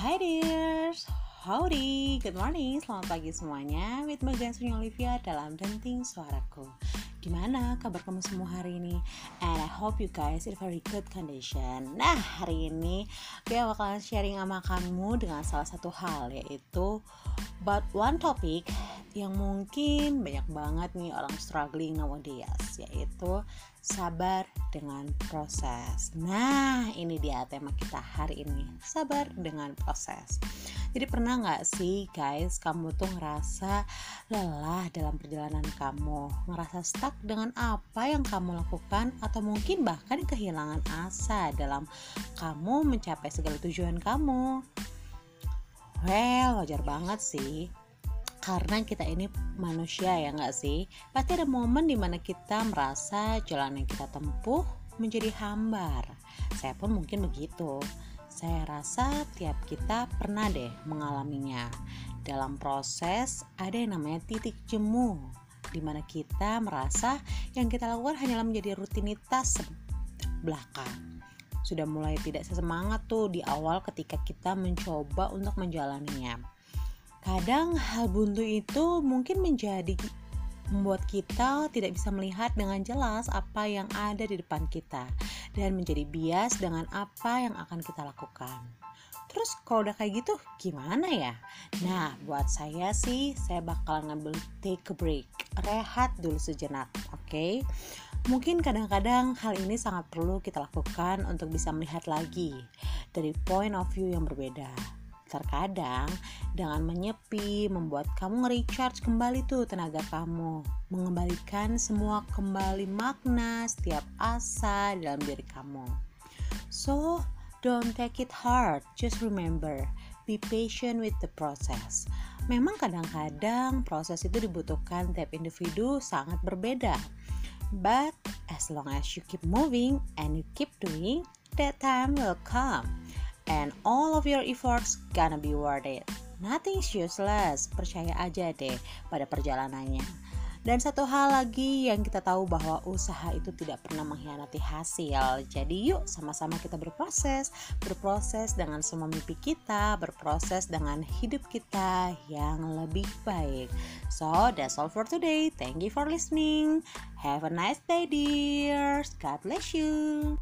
dears, howdy, good morning, selamat pagi semuanya. With my Sunya Olivia dalam Denting Suaraku. Gimana kabar kamu semua hari ini? And I hope you guys in very good condition. Nah hari ini gue bakalan sharing sama kamu dengan salah satu hal Yaitu about one topic yang mungkin banyak banget nih orang struggling nowadays Yaitu sabar dengan proses. Nah, ini dia tema kita hari ini, sabar dengan proses. Jadi pernah nggak sih guys, kamu tuh ngerasa lelah dalam perjalanan kamu, ngerasa stuck dengan apa yang kamu lakukan, atau mungkin bahkan kehilangan asa dalam kamu mencapai segala tujuan kamu? Well, wajar banget sih karena kita ini manusia ya nggak sih? Pasti ada momen di mana kita merasa jalan yang kita tempuh menjadi hambar. Saya pun mungkin begitu. Saya rasa tiap kita pernah deh mengalaminya. Dalam proses ada yang namanya titik jemu di mana kita merasa yang kita lakukan hanyalah menjadi rutinitas belakang sudah mulai tidak sesemangat tuh di awal ketika kita mencoba untuk menjalaninya Kadang hal buntu itu mungkin menjadi membuat kita tidak bisa melihat dengan jelas apa yang ada di depan kita dan menjadi bias dengan apa yang akan kita lakukan. Terus kalau udah kayak gitu gimana ya? Nah buat saya sih saya bakalan ngambil take a break Rehat dulu sejenak oke okay? Mungkin kadang-kadang hal ini sangat perlu kita lakukan untuk bisa melihat lagi Dari point of view yang berbeda Terkadang dengan menyepi membuat kamu nge-recharge kembali tuh tenaga kamu. Mengembalikan semua kembali makna setiap asa dalam diri kamu. So don't take it hard, just remember Be patient with the process. Memang kadang-kadang proses itu dibutuhkan tiap individu sangat berbeda. But as long as you keep moving and you keep doing, that time will come and all of your efforts gonna be worth it. Nothing's useless, percaya aja deh pada perjalanannya. Dan satu hal lagi yang kita tahu bahwa usaha itu tidak pernah mengkhianati hasil. Jadi yuk sama-sama kita berproses, berproses dengan semua mimpi kita, berproses dengan hidup kita yang lebih baik. So that's all for today. Thank you for listening. Have a nice day dears. God bless you.